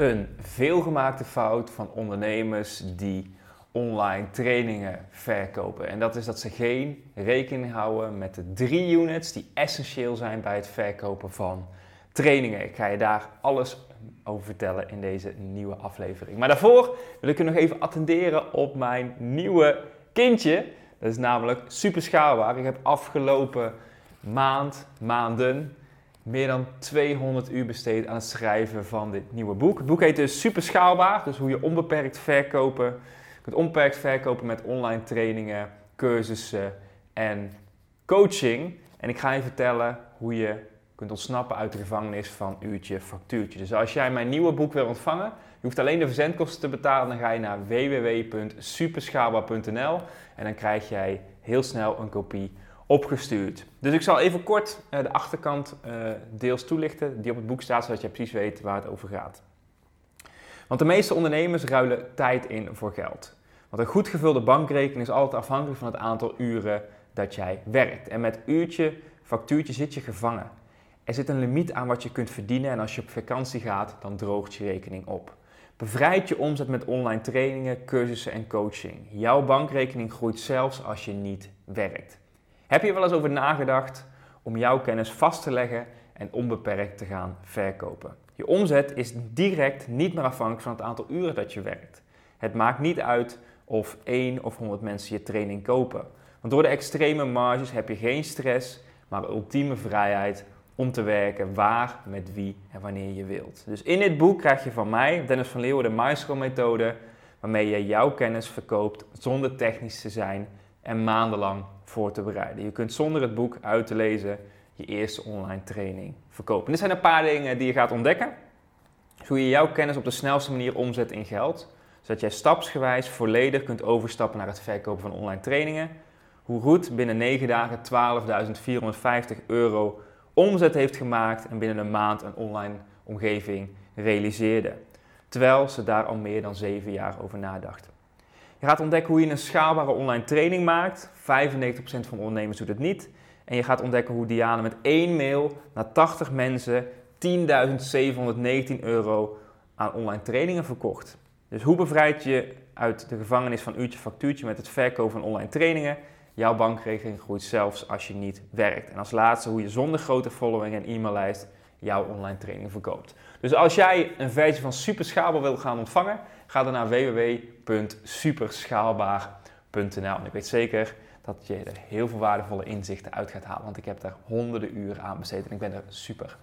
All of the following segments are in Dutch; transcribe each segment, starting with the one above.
Een veelgemaakte fout van ondernemers die online trainingen verkopen. En dat is dat ze geen rekening houden met de drie units die essentieel zijn bij het verkopen van trainingen. Ik ga je daar alles over vertellen in deze nieuwe aflevering. Maar daarvoor wil ik je nog even attenderen op mijn nieuwe kindje. Dat is namelijk super schaalbaar. Ik heb afgelopen maand, maanden meer dan 200 uur besteed aan het schrijven van dit nieuwe boek. Het boek heet dus Super Schaalbaar, dus hoe je onbeperkt verkopen, kunt onbeperkt verkopen met online trainingen, cursussen en coaching. En ik ga je vertellen hoe je kunt ontsnappen uit de gevangenis van uurtje factuurtje. Dus als jij mijn nieuwe boek wil ontvangen, je hoeft alleen de verzendkosten te betalen, dan ga je naar www.superschaalbaar.nl en dan krijg jij heel snel een kopie opgestuurd. Dus ik zal even kort uh, de achterkant uh, deels toelichten die op het boek staat, zodat je precies weet waar het over gaat. Want de meeste ondernemers ruilen tijd in voor geld. Want een goed gevulde bankrekening is altijd afhankelijk van het aantal uren dat jij werkt. En met uurtje, factuurtje zit je gevangen. Er zit een limiet aan wat je kunt verdienen en als je op vakantie gaat, dan droogt je rekening op. Bevrijd je omzet met online trainingen, cursussen en coaching. Jouw bankrekening groeit zelfs als je niet werkt. Heb je wel eens over nagedacht om jouw kennis vast te leggen en onbeperkt te gaan verkopen? Je omzet is direct niet meer afhankelijk van het aantal uren dat je werkt. Het maakt niet uit of 1 of 100 mensen je training kopen. Want door de extreme marges heb je geen stress, maar ultieme vrijheid om te werken waar, met wie en wanneer je wilt. Dus in dit boek krijg je van mij, Dennis van Leeuwen, de Maestro methode, waarmee je jouw kennis verkoopt zonder technisch te zijn en maandenlang voor te bereiden. Je kunt zonder het boek uit te lezen je eerste online training verkopen. dit zijn een paar dingen die je gaat ontdekken. Hoe je jouw kennis op de snelste manier omzet in geld. Zodat jij stapsgewijs volledig kunt overstappen naar het verkopen van online trainingen. Hoe Roet binnen 9 dagen 12.450 euro omzet heeft gemaakt en binnen een maand een online omgeving realiseerde. Terwijl ze daar al meer dan 7 jaar over nadacht. Je gaat ontdekken hoe je een schaalbare online training maakt. 95% van de ondernemers doet het niet. En je gaat ontdekken hoe Diana met één mail naar 80 mensen 10.719 euro aan online trainingen verkocht. Dus hoe bevrijd je uit de gevangenis van uurtje factuurtje met het verkopen van online trainingen? Jouw bankrekening groeit zelfs als je niet werkt. En als laatste hoe je zonder grote following en e-maillijst jouw online training verkoopt. Dus als jij een versie van Super Schaalbaar wil gaan ontvangen, ga dan naar www.superschaalbaar.nl. En ik weet zeker dat je er heel veel waardevolle inzichten uit gaat halen, want ik heb daar honderden uren aan besteed en ik ben er super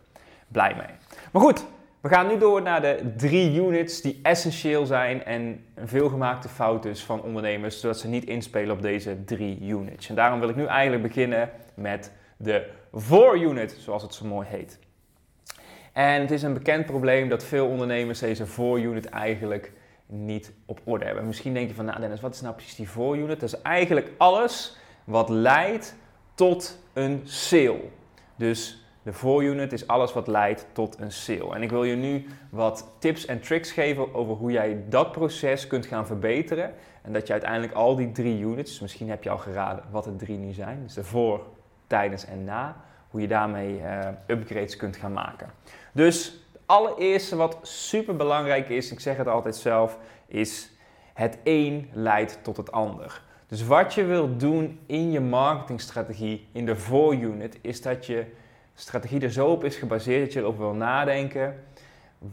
blij mee. Maar goed, we gaan nu door naar de drie units die essentieel zijn en veelgemaakte fout is van ondernemers, zodat ze niet inspelen op deze drie units. En daarom wil ik nu eigenlijk beginnen met de voor unit, zoals het zo mooi heet. En het is een bekend probleem dat veel ondernemers deze voorunit eigenlijk niet op orde hebben. Misschien denk je van, nou Dennis, wat is nou precies die voorunit? Dat is eigenlijk alles wat leidt tot een sale. Dus de voorunit is alles wat leidt tot een sale. En ik wil je nu wat tips en tricks geven over hoe jij dat proces kunt gaan verbeteren. En dat je uiteindelijk al die drie units, misschien heb je al geraden wat de drie nu zijn, dus de voor, tijdens en na, hoe je daarmee uh, upgrades kunt gaan maken. Dus allereerste wat super belangrijk is, ik zeg het altijd zelf, is het een leidt tot het ander. Dus wat je wilt doen in je marketingstrategie, in de voorunit, is dat je strategie er zo op is gebaseerd dat je erover wil nadenken.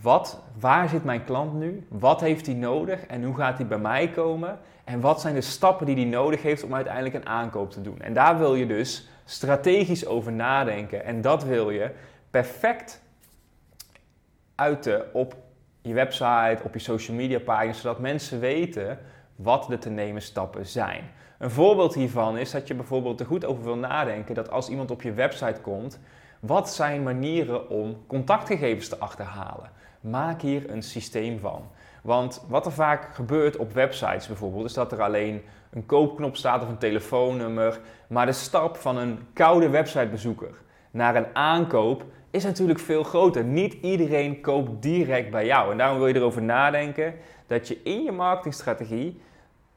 Wat, waar zit mijn klant nu? Wat heeft hij nodig en hoe gaat hij bij mij komen? En wat zijn de stappen die hij nodig heeft om uiteindelijk een aankoop te doen? En daar wil je dus strategisch over nadenken. En dat wil je perfect uiten op je website, op je social media pagina's, zodat mensen weten wat de te nemen stappen zijn. Een voorbeeld hiervan is dat je bijvoorbeeld er goed over wil nadenken dat als iemand op je website komt, wat zijn manieren om contactgegevens te achterhalen? Maak hier een systeem van. Want wat er vaak gebeurt op websites bijvoorbeeld, is dat er alleen een koopknop staat of een telefoonnummer. Maar de stap van een koude websitebezoeker naar een aankoop is natuurlijk veel groter. Niet iedereen koopt direct bij jou. En daarom wil je erover nadenken dat je in je marketingstrategie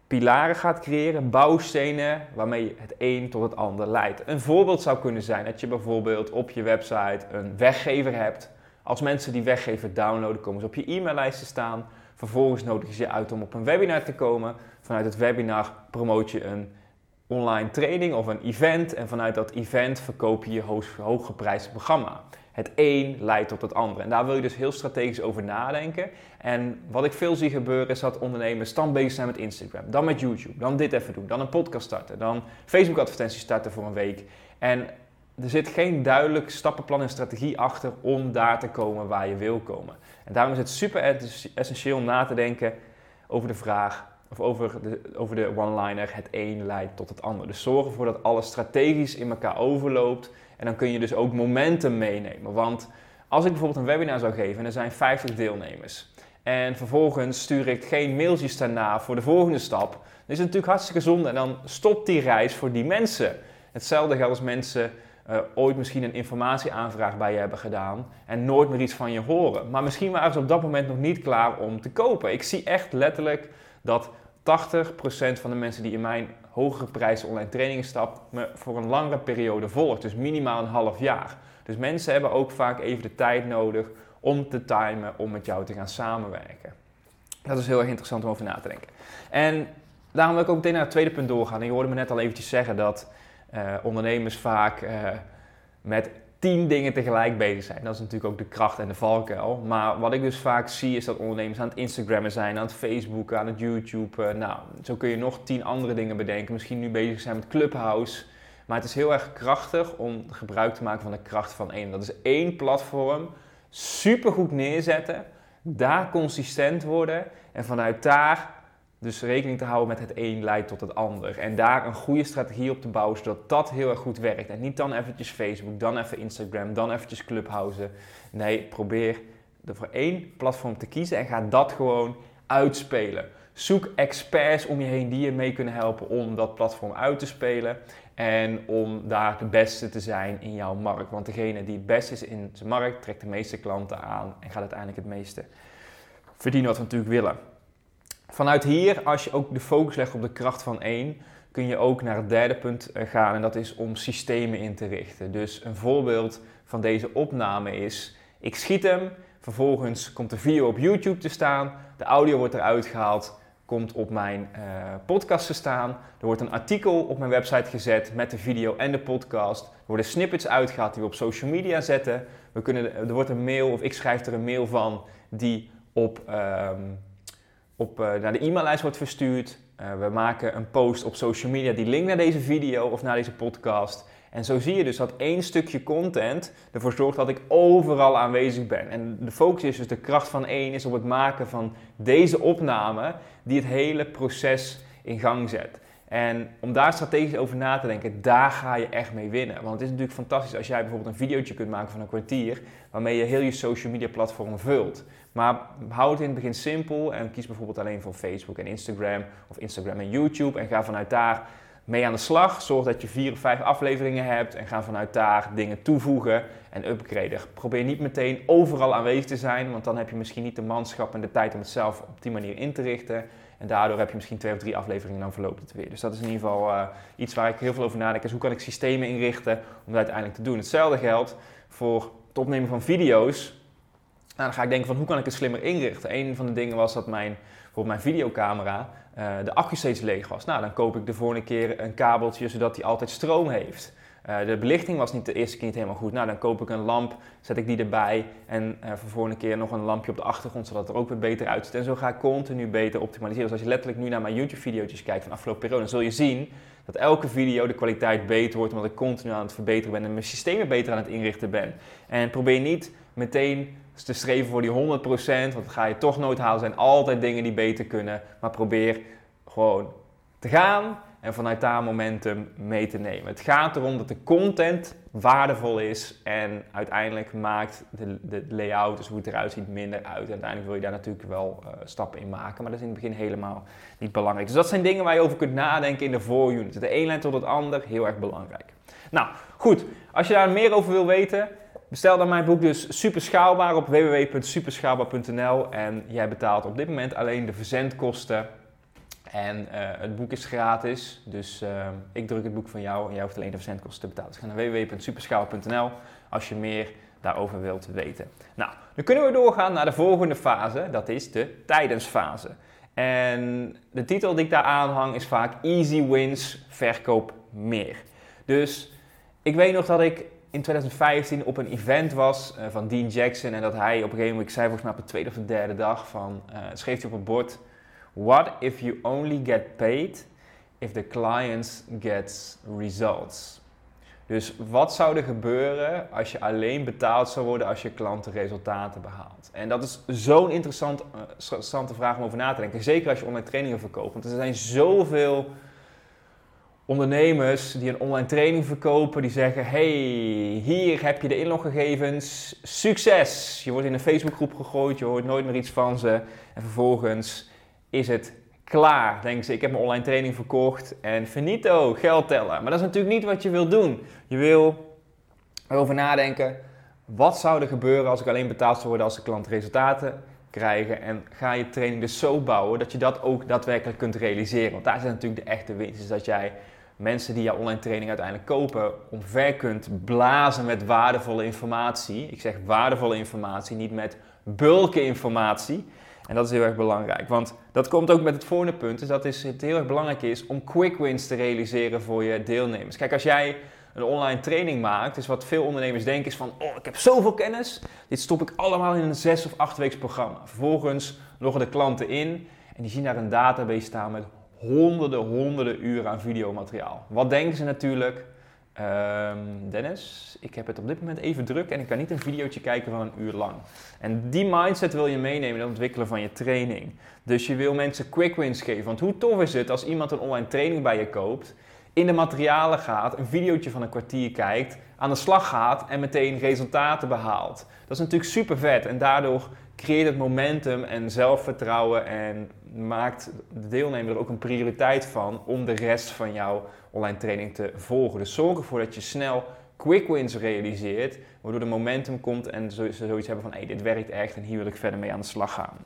pilaren gaat creëren, bouwstenen waarmee je het een tot het ander leidt. Een voorbeeld zou kunnen zijn dat je bijvoorbeeld op je website een weggever hebt. Als mensen die weggever downloaden, komen ze op je e-maillijst te staan. Vervolgens nodig je je uit om op een webinar te komen. Vanuit het webinar promoot je een online training of een event. En vanuit dat event verkoop je je hooggeprijsde programma. Het een leidt tot het ander. En daar wil je dus heel strategisch over nadenken. En wat ik veel zie gebeuren is dat ondernemers dan bezig zijn met Instagram, dan met YouTube, dan dit even doen, dan een podcast starten, dan Facebook advertenties starten voor een week. En er zit geen duidelijk stappenplan en strategie achter om daar te komen waar je wil komen. En daarom is het super essentieel om na te denken over de vraag, of over de, over de one-liner, het een leidt tot het ander. Dus zorg ervoor dat alles strategisch in elkaar overloopt. En dan kun je dus ook momentum meenemen. Want als ik bijvoorbeeld een webinar zou geven en er zijn 50 deelnemers. En vervolgens stuur ik geen mailtjes daarna voor de volgende stap. Dan is het natuurlijk hartstikke zonde en dan stopt die reis voor die mensen. Hetzelfde geldt als mensen uh, ooit misschien een informatieaanvraag bij je hebben gedaan en nooit meer iets van je horen. Maar misschien waren ze op dat moment nog niet klaar om te kopen. Ik zie echt letterlijk dat 80% van de mensen die in mijn hogere prijzen online trainingen stapt, me voor een langere periode volgt. Dus minimaal een half jaar. Dus mensen hebben ook vaak even de tijd nodig om te timen om met jou te gaan samenwerken. Dat is heel erg interessant om over na te denken. En daarom wil ik ook meteen naar het tweede punt doorgaan. En je hoorde me net al eventjes zeggen dat uh, ondernemers vaak uh, met tien dingen tegelijk bezig zijn. Dat is natuurlijk ook de kracht en de valkuil. Maar wat ik dus vaak zie is dat ondernemers aan het Instagrammen zijn, aan het Facebook, aan het YouTube. Nou, zo kun je nog tien andere dingen bedenken. Misschien nu bezig zijn met Clubhouse. Maar het is heel erg krachtig om gebruik te maken van de kracht van één. Dat is één platform, super goed neerzetten, daar consistent worden en vanuit daar dus rekening te houden met het een leidt tot het ander. En daar een goede strategie op te bouwen, zodat dat heel erg goed werkt. En niet dan eventjes Facebook, dan even Instagram, dan eventjes Clubhouse. Nee, probeer er voor één platform te kiezen en ga dat gewoon uitspelen. Zoek experts om je heen die je mee kunnen helpen om dat platform uit te spelen. En om daar de beste te zijn in jouw markt. Want degene die het beste is in zijn markt, trekt de meeste klanten aan en gaat uiteindelijk het meeste verdienen wat we natuurlijk willen. Vanuit hier, als je ook de focus legt op de kracht van één, kun je ook naar het derde punt eh, gaan en dat is om systemen in te richten. Dus een voorbeeld van deze opname is, ik schiet hem, vervolgens komt de video op YouTube te staan, de audio wordt eruit gehaald, komt op mijn uh, podcast te staan, er wordt een artikel op mijn website gezet met de video en de podcast, er worden snippets uitgehaald die we op social media zetten, we kunnen, er wordt een mail of ik schrijf er een mail van die op... Um, op, uh, naar de e-maillijst wordt verstuurd. Uh, we maken een post op social media die linkt naar deze video of naar deze podcast. En zo zie je dus dat één stukje content ervoor zorgt dat ik overal aanwezig ben. En de focus is dus de kracht van één is op het maken van deze opname die het hele proces in gang zet. En om daar strategisch over na te denken, daar ga je echt mee winnen. Want het is natuurlijk fantastisch als jij bijvoorbeeld een videootje kunt maken van een kwartier, waarmee je heel je social media platform vult. Maar hou het in het begin simpel en kies bijvoorbeeld alleen voor Facebook en Instagram of Instagram en YouTube en ga vanuit daar mee aan de slag. Zorg dat je vier of vijf afleveringen hebt en ga vanuit daar dingen toevoegen en upgraden. Probeer niet meteen overal aanwezig te zijn, want dan heb je misschien niet de manschap en de tijd om het zelf op die manier in te richten. En daardoor heb je misschien twee of drie afleveringen en dan verloopt het weer. Dus dat is in ieder geval uh, iets waar ik heel veel over nadenk. Is hoe kan ik systemen inrichten om dat uiteindelijk te doen. Hetzelfde geldt voor het opnemen van video's. Nou, dan ga ik denken van hoe kan ik het slimmer inrichten. Een van de dingen was dat mijn, bijvoorbeeld mijn videocamera, uh, de accu steeds leeg was. Nou, dan koop ik de volgende keer een kabeltje zodat hij altijd stroom heeft. Uh, de belichting was niet de eerste keer niet helemaal goed. Nou, dan koop ik een lamp, zet ik die erbij en uh, voor volgende keer nog een lampje op de achtergrond, zodat het er ook weer beter uitziet. En zo ga ik continu beter optimaliseren. Dus als je letterlijk nu naar mijn YouTube-video's kijkt van afgelopen periode, dan zul je zien dat elke video de kwaliteit beter wordt, omdat ik continu aan het verbeteren ben en mijn systemen beter aan het inrichten ben. En probeer niet meteen te streven voor die 100%, want dat ga je toch nooit halen. Zijn altijd dingen die beter kunnen, maar probeer gewoon te gaan en vanuit daar momentum mee te nemen. Het gaat erom dat de content waardevol is en uiteindelijk maakt de, de layout, dus hoe het eruit ziet, minder uit. Uiteindelijk wil je daar natuurlijk wel uh, stappen in maken, maar dat is in het begin helemaal niet belangrijk. Dus dat zijn dingen waar je over kunt nadenken in de voorunit. De een lijn tot het ander, heel erg belangrijk. Nou, goed. Als je daar meer over wil weten, bestel dan mijn boek dus super schaalbaar op www.superschaalbaar.nl en jij betaalt op dit moment alleen de verzendkosten en uh, het boek is gratis, dus uh, ik druk het boek van jou en jij hoeft alleen de verzendkosten te betalen. Dus ga naar www.superschaal.nl als je meer daarover wilt weten. Nou, dan kunnen we doorgaan naar de volgende fase, dat is de tijdensfase. En de titel die ik daar aanhang is vaak Easy Wins, verkoop meer. Dus ik weet nog dat ik in 2015 op een event was uh, van Dean Jackson en dat hij op een gegeven moment, ik zei volgens mij op de tweede of de derde dag, van, schreef hij op het bord What if you only get paid if the client gets results? Dus wat zou er gebeuren als je alleen betaald zou worden als je klanten resultaten behaalt? En dat is zo'n interessant, uh, interessante vraag om over na te denken. Zeker als je online trainingen verkoopt. Want er zijn zoveel ondernemers die een online training verkopen, die zeggen: Hey, hier heb je de inloggegevens, succes! Je wordt in een Facebookgroep gegooid, je hoort nooit meer iets van ze. En vervolgens is het klaar. Denken ze, ik heb mijn online training verkocht en finito, geld tellen. Maar dat is natuurlijk niet wat je wil doen. Je wil erover nadenken, wat zou er gebeuren als ik alleen betaald zou worden als de klant resultaten krijgen? En ga je training dus zo bouwen dat je dat ook daadwerkelijk kunt realiseren. Want daar zit natuurlijk de echte winst. Is dat jij mensen die jouw online training uiteindelijk kopen, omver kunt blazen met waardevolle informatie. Ik zeg waardevolle informatie, niet met bulken informatie. En dat is heel erg belangrijk. Want dat komt ook met het volgende punt. Dus dat is, het heel erg belangrijk is om quick wins te realiseren voor je deelnemers. Kijk, als jij een online training maakt, dus wat veel ondernemers denken is van, oh, ik heb zoveel kennis. Dit stop ik allemaal in een zes of acht weeks programma. Vervolgens loggen de klanten in en die zien daar een database staan met honderden, honderden uren aan videomateriaal. Wat denken ze natuurlijk? Um, Dennis, ik heb het op dit moment even druk en ik kan niet een videootje kijken van een uur lang. En die mindset wil je meenemen in het ontwikkelen van je training. Dus je wil mensen quick wins geven. Want hoe tof is het als iemand een online training bij je koopt, in de materialen gaat, een videootje van een kwartier kijkt, aan de slag gaat en meteen resultaten behaalt. Dat is natuurlijk super vet en daardoor creëert het momentum en zelfvertrouwen en maakt de deelnemer er ook een prioriteit van om de rest van jouw online training te volgen. Dus zorg ervoor dat je snel quick wins realiseert, waardoor de momentum komt en ze zoiets hebben van hey, dit werkt echt en hier wil ik verder mee aan de slag gaan.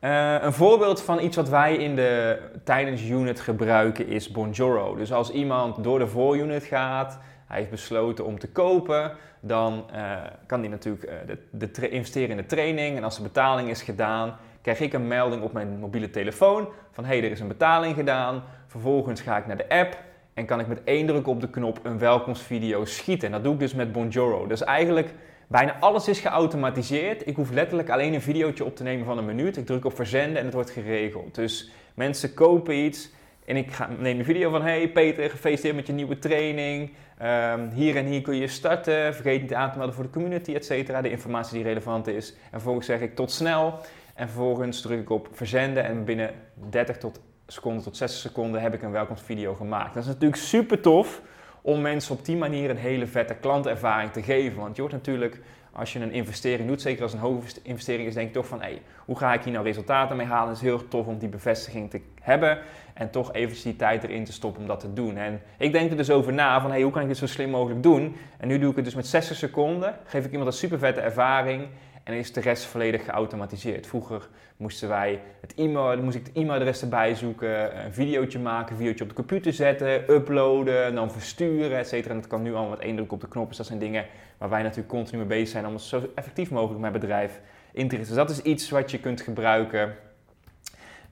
Uh, een voorbeeld van iets wat wij in de tijdens unit gebruiken is Bonjoro. Dus als iemand door de voorunit gaat, hij heeft besloten om te kopen, dan uh, kan hij natuurlijk uh, de, de investeren in de training. En als de betaling is gedaan, krijg ik een melding op mijn mobiele telefoon van hé, hey, er is een betaling gedaan. Vervolgens ga ik naar de app en kan ik met één druk op de knop een welkomstvideo schieten. En dat doe ik dus met Bonjoro. Dus eigenlijk bijna alles is geautomatiseerd. Ik hoef letterlijk alleen een videootje op te nemen van een minuut. Ik druk op verzenden en het wordt geregeld. Dus mensen kopen iets en ik neem een video van hey Peter, gefeliciteerd met je nieuwe training. Um, hier en hier kun je starten. Vergeet niet aan te melden voor de community, et cetera. De informatie die relevant is. En vervolgens zeg ik tot snel. En vervolgens druk ik op verzenden en binnen 30 tot seconden tot 60 seconden heb ik een welkomstvideo gemaakt. Dat is natuurlijk super tof om mensen op die manier een hele vette klantervaring te geven. Want je wordt natuurlijk, als je een investering doet, zeker als een hoge investering is, denk je toch van, hé, hoe ga ik hier nou resultaten mee halen? Het is heel tof om die bevestiging te hebben en toch even die tijd erin te stoppen om dat te doen. En ik denk er dus over na van, hé, hoe kan ik dit zo slim mogelijk doen? En nu doe ik het dus met 60 seconden, geef ik iemand een super vette ervaring en is de rest volledig geautomatiseerd. Vroeger moesten wij het e-mail, moest ik het e-mailadres erbij zoeken, een videootje maken, een videootje op de computer zetten, uploaden, dan versturen, et cetera. En dat kan nu allemaal met één druk op de knop. Dus dat zijn dingen waar wij natuurlijk continu mee bezig zijn om het zo effectief mogelijk met bedrijf in te richten. Dus dat is iets wat je kunt gebruiken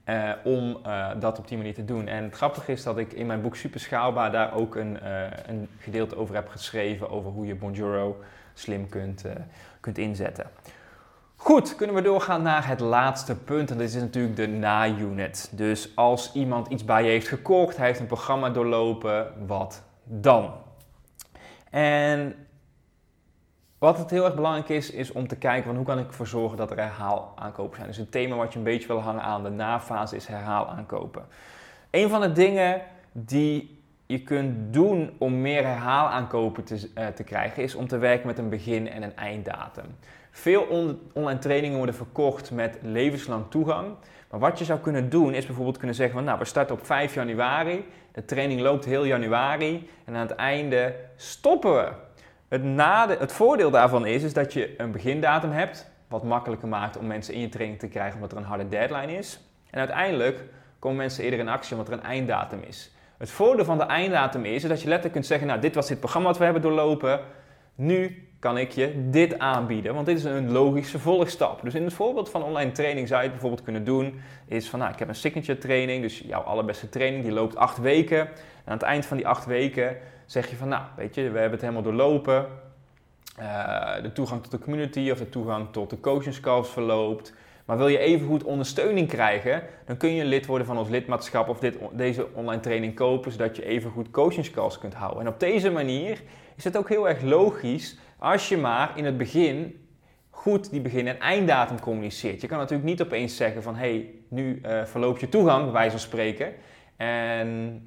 uh, om uh, dat op die manier te doen. En het grappige is dat ik in mijn boek Super Schaalbaar daar ook een, uh, een gedeelte over heb geschreven over hoe je Bonjoro slim kunt, kunt inzetten. Goed, kunnen we doorgaan naar het laatste punt. En dit is natuurlijk de na-unit. Dus als iemand iets bij je heeft gekocht, hij heeft een programma doorlopen, wat dan? En wat het heel erg belangrijk is, is om te kijken van hoe kan ik ervoor zorgen dat er herhaalaankopen zijn. Dus een thema wat je een beetje wil hangen aan de na-fase is herhaalaankopen. Een van de dingen die je kunt doen om meer herhaalaankopen te, uh, te krijgen, is om te werken met een begin- en een einddatum. Veel online trainingen worden verkocht met levenslang toegang. Maar wat je zou kunnen doen, is bijvoorbeeld kunnen zeggen van nou, we starten op 5 januari. De training loopt heel januari en aan het einde stoppen we. Het, het voordeel daarvan is, is dat je een begindatum hebt, wat makkelijker maakt om mensen in je training te krijgen omdat er een harde deadline is. En uiteindelijk komen mensen eerder in actie omdat er een einddatum is. Het voordeel van de einddatum is, is dat je letterlijk kunt zeggen, nou dit was dit programma wat we hebben doorlopen, nu kan ik je dit aanbieden, want dit is een logische volgstap. Dus in het voorbeeld van online training zou je het bijvoorbeeld kunnen doen, is van nou ik heb een signature training, dus jouw allerbeste training, die loopt acht weken. En aan het eind van die acht weken zeg je van nou weet je, we hebben het helemaal doorlopen. Uh, de toegang tot de community of de toegang tot de coaching calls verloopt. Maar wil je even goed ondersteuning krijgen, dan kun je lid worden van ons lidmaatschap of dit, deze online training kopen, zodat je even goed coachingscalls kunt houden. En op deze manier is het ook heel erg logisch als je maar in het begin goed die begin- en einddatum communiceert. Je kan natuurlijk niet opeens zeggen van hey, nu uh, verloopt je toegang, van spreken. En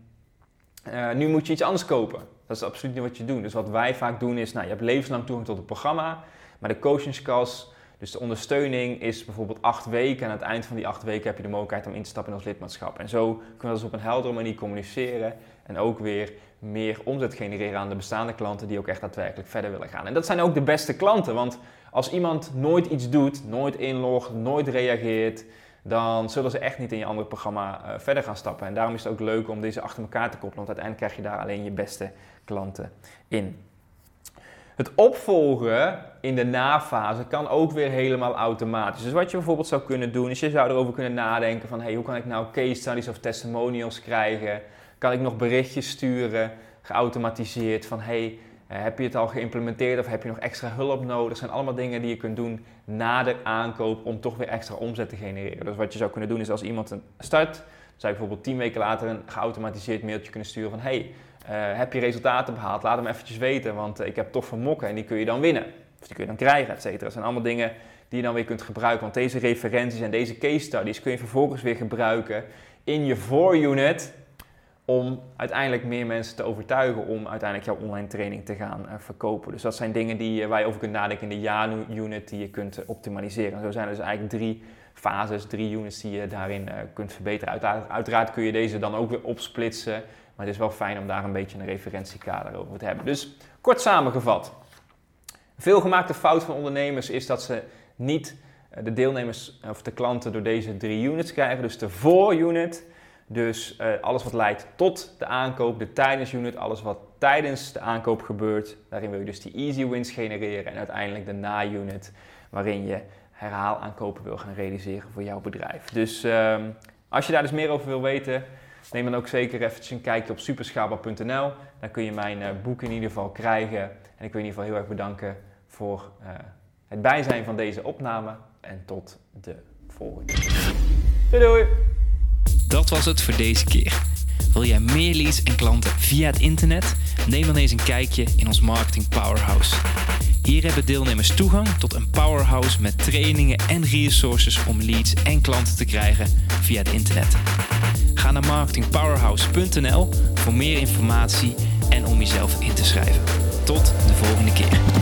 uh, nu moet je iets anders kopen. Dat is absoluut niet wat je doet. Dus wat wij vaak doen is, nou, je hebt levenslang toegang tot het programma, maar de coachingscalls dus de ondersteuning is bijvoorbeeld acht weken. En aan het eind van die acht weken heb je de mogelijkheid om in te stappen in ons lidmaatschap. En zo kunnen we dus op een heldere manier communiceren. En ook weer meer omzet genereren aan de bestaande klanten die ook echt daadwerkelijk verder willen gaan. En dat zijn ook de beste klanten. Want als iemand nooit iets doet, nooit inlogt, nooit reageert, dan zullen ze echt niet in je andere programma uh, verder gaan stappen. En daarom is het ook leuk om deze achter elkaar te koppelen. Want uiteindelijk krijg je daar alleen je beste klanten in. Het opvolgen in de nafase kan ook weer helemaal automatisch. Dus wat je bijvoorbeeld zou kunnen doen, is je zou erover kunnen nadenken van hey, hoe kan ik nou case studies of testimonials krijgen? Kan ik nog berichtjes sturen, geautomatiseerd van hey, eh, heb je het al geïmplementeerd of heb je nog extra hulp nodig? Dat zijn allemaal dingen die je kunt doen na de aankoop om toch weer extra omzet te genereren. Dus wat je zou kunnen doen is als iemand een start, zou je bijvoorbeeld tien weken later een geautomatiseerd mailtje kunnen sturen van hey, heb je resultaten behaald? Laat hem eventjes weten, want uh, ik heb toch vermokken en die kun je dan winnen. Of die kun je dan krijgen, et cetera. Dat zijn allemaal dingen die je dan weer kunt gebruiken. Want deze referenties en deze case studies kun je vervolgens weer gebruiken in je voor-unit om uiteindelijk meer mensen te overtuigen om uiteindelijk jouw online training te gaan uh, verkopen. Dus dat zijn dingen die, waar je over kunt nadenken in de ja-unit die je kunt optimaliseren. zo zijn er dus eigenlijk drie fases, drie units die je daarin kunt verbeteren. Uiteraard kun je deze dan ook weer opsplitsen maar het is wel fijn om daar een beetje een referentiekader over te hebben. Dus kort samengevat. Veel gemaakte fout van ondernemers is dat ze niet eh, de deelnemers of de klanten door deze drie units krijgen. Dus de voor-unit, dus uh, alles wat leidt tot de aankoop, de tijdens-unit, alles wat tijdens de aankoop gebeurt. Daarin wil je dus die easy wins genereren en uiteindelijk de na-unit, waarin je herhaalaankopen wil gaan realiseren voor jouw bedrijf. Dus um, als je daar dus meer over wil weten, Neem dan ook zeker eventjes een kijkje op superschaalbaar.nl. Dan kun je mijn uh, boek in ieder geval krijgen. En ik wil in ieder geval heel erg bedanken voor uh, het bijzijn van deze opname. En tot de volgende. Doei doei! Dat was het voor deze keer. Wil jij meer leads en klanten via het internet? Neem dan eens een kijkje in ons Marketing Powerhouse. Hier hebben deelnemers toegang tot een powerhouse met trainingen en resources om leads en klanten te krijgen via het internet. Ga naar marketingpowerhouse.nl voor meer informatie en om jezelf in te schrijven. Tot de volgende keer.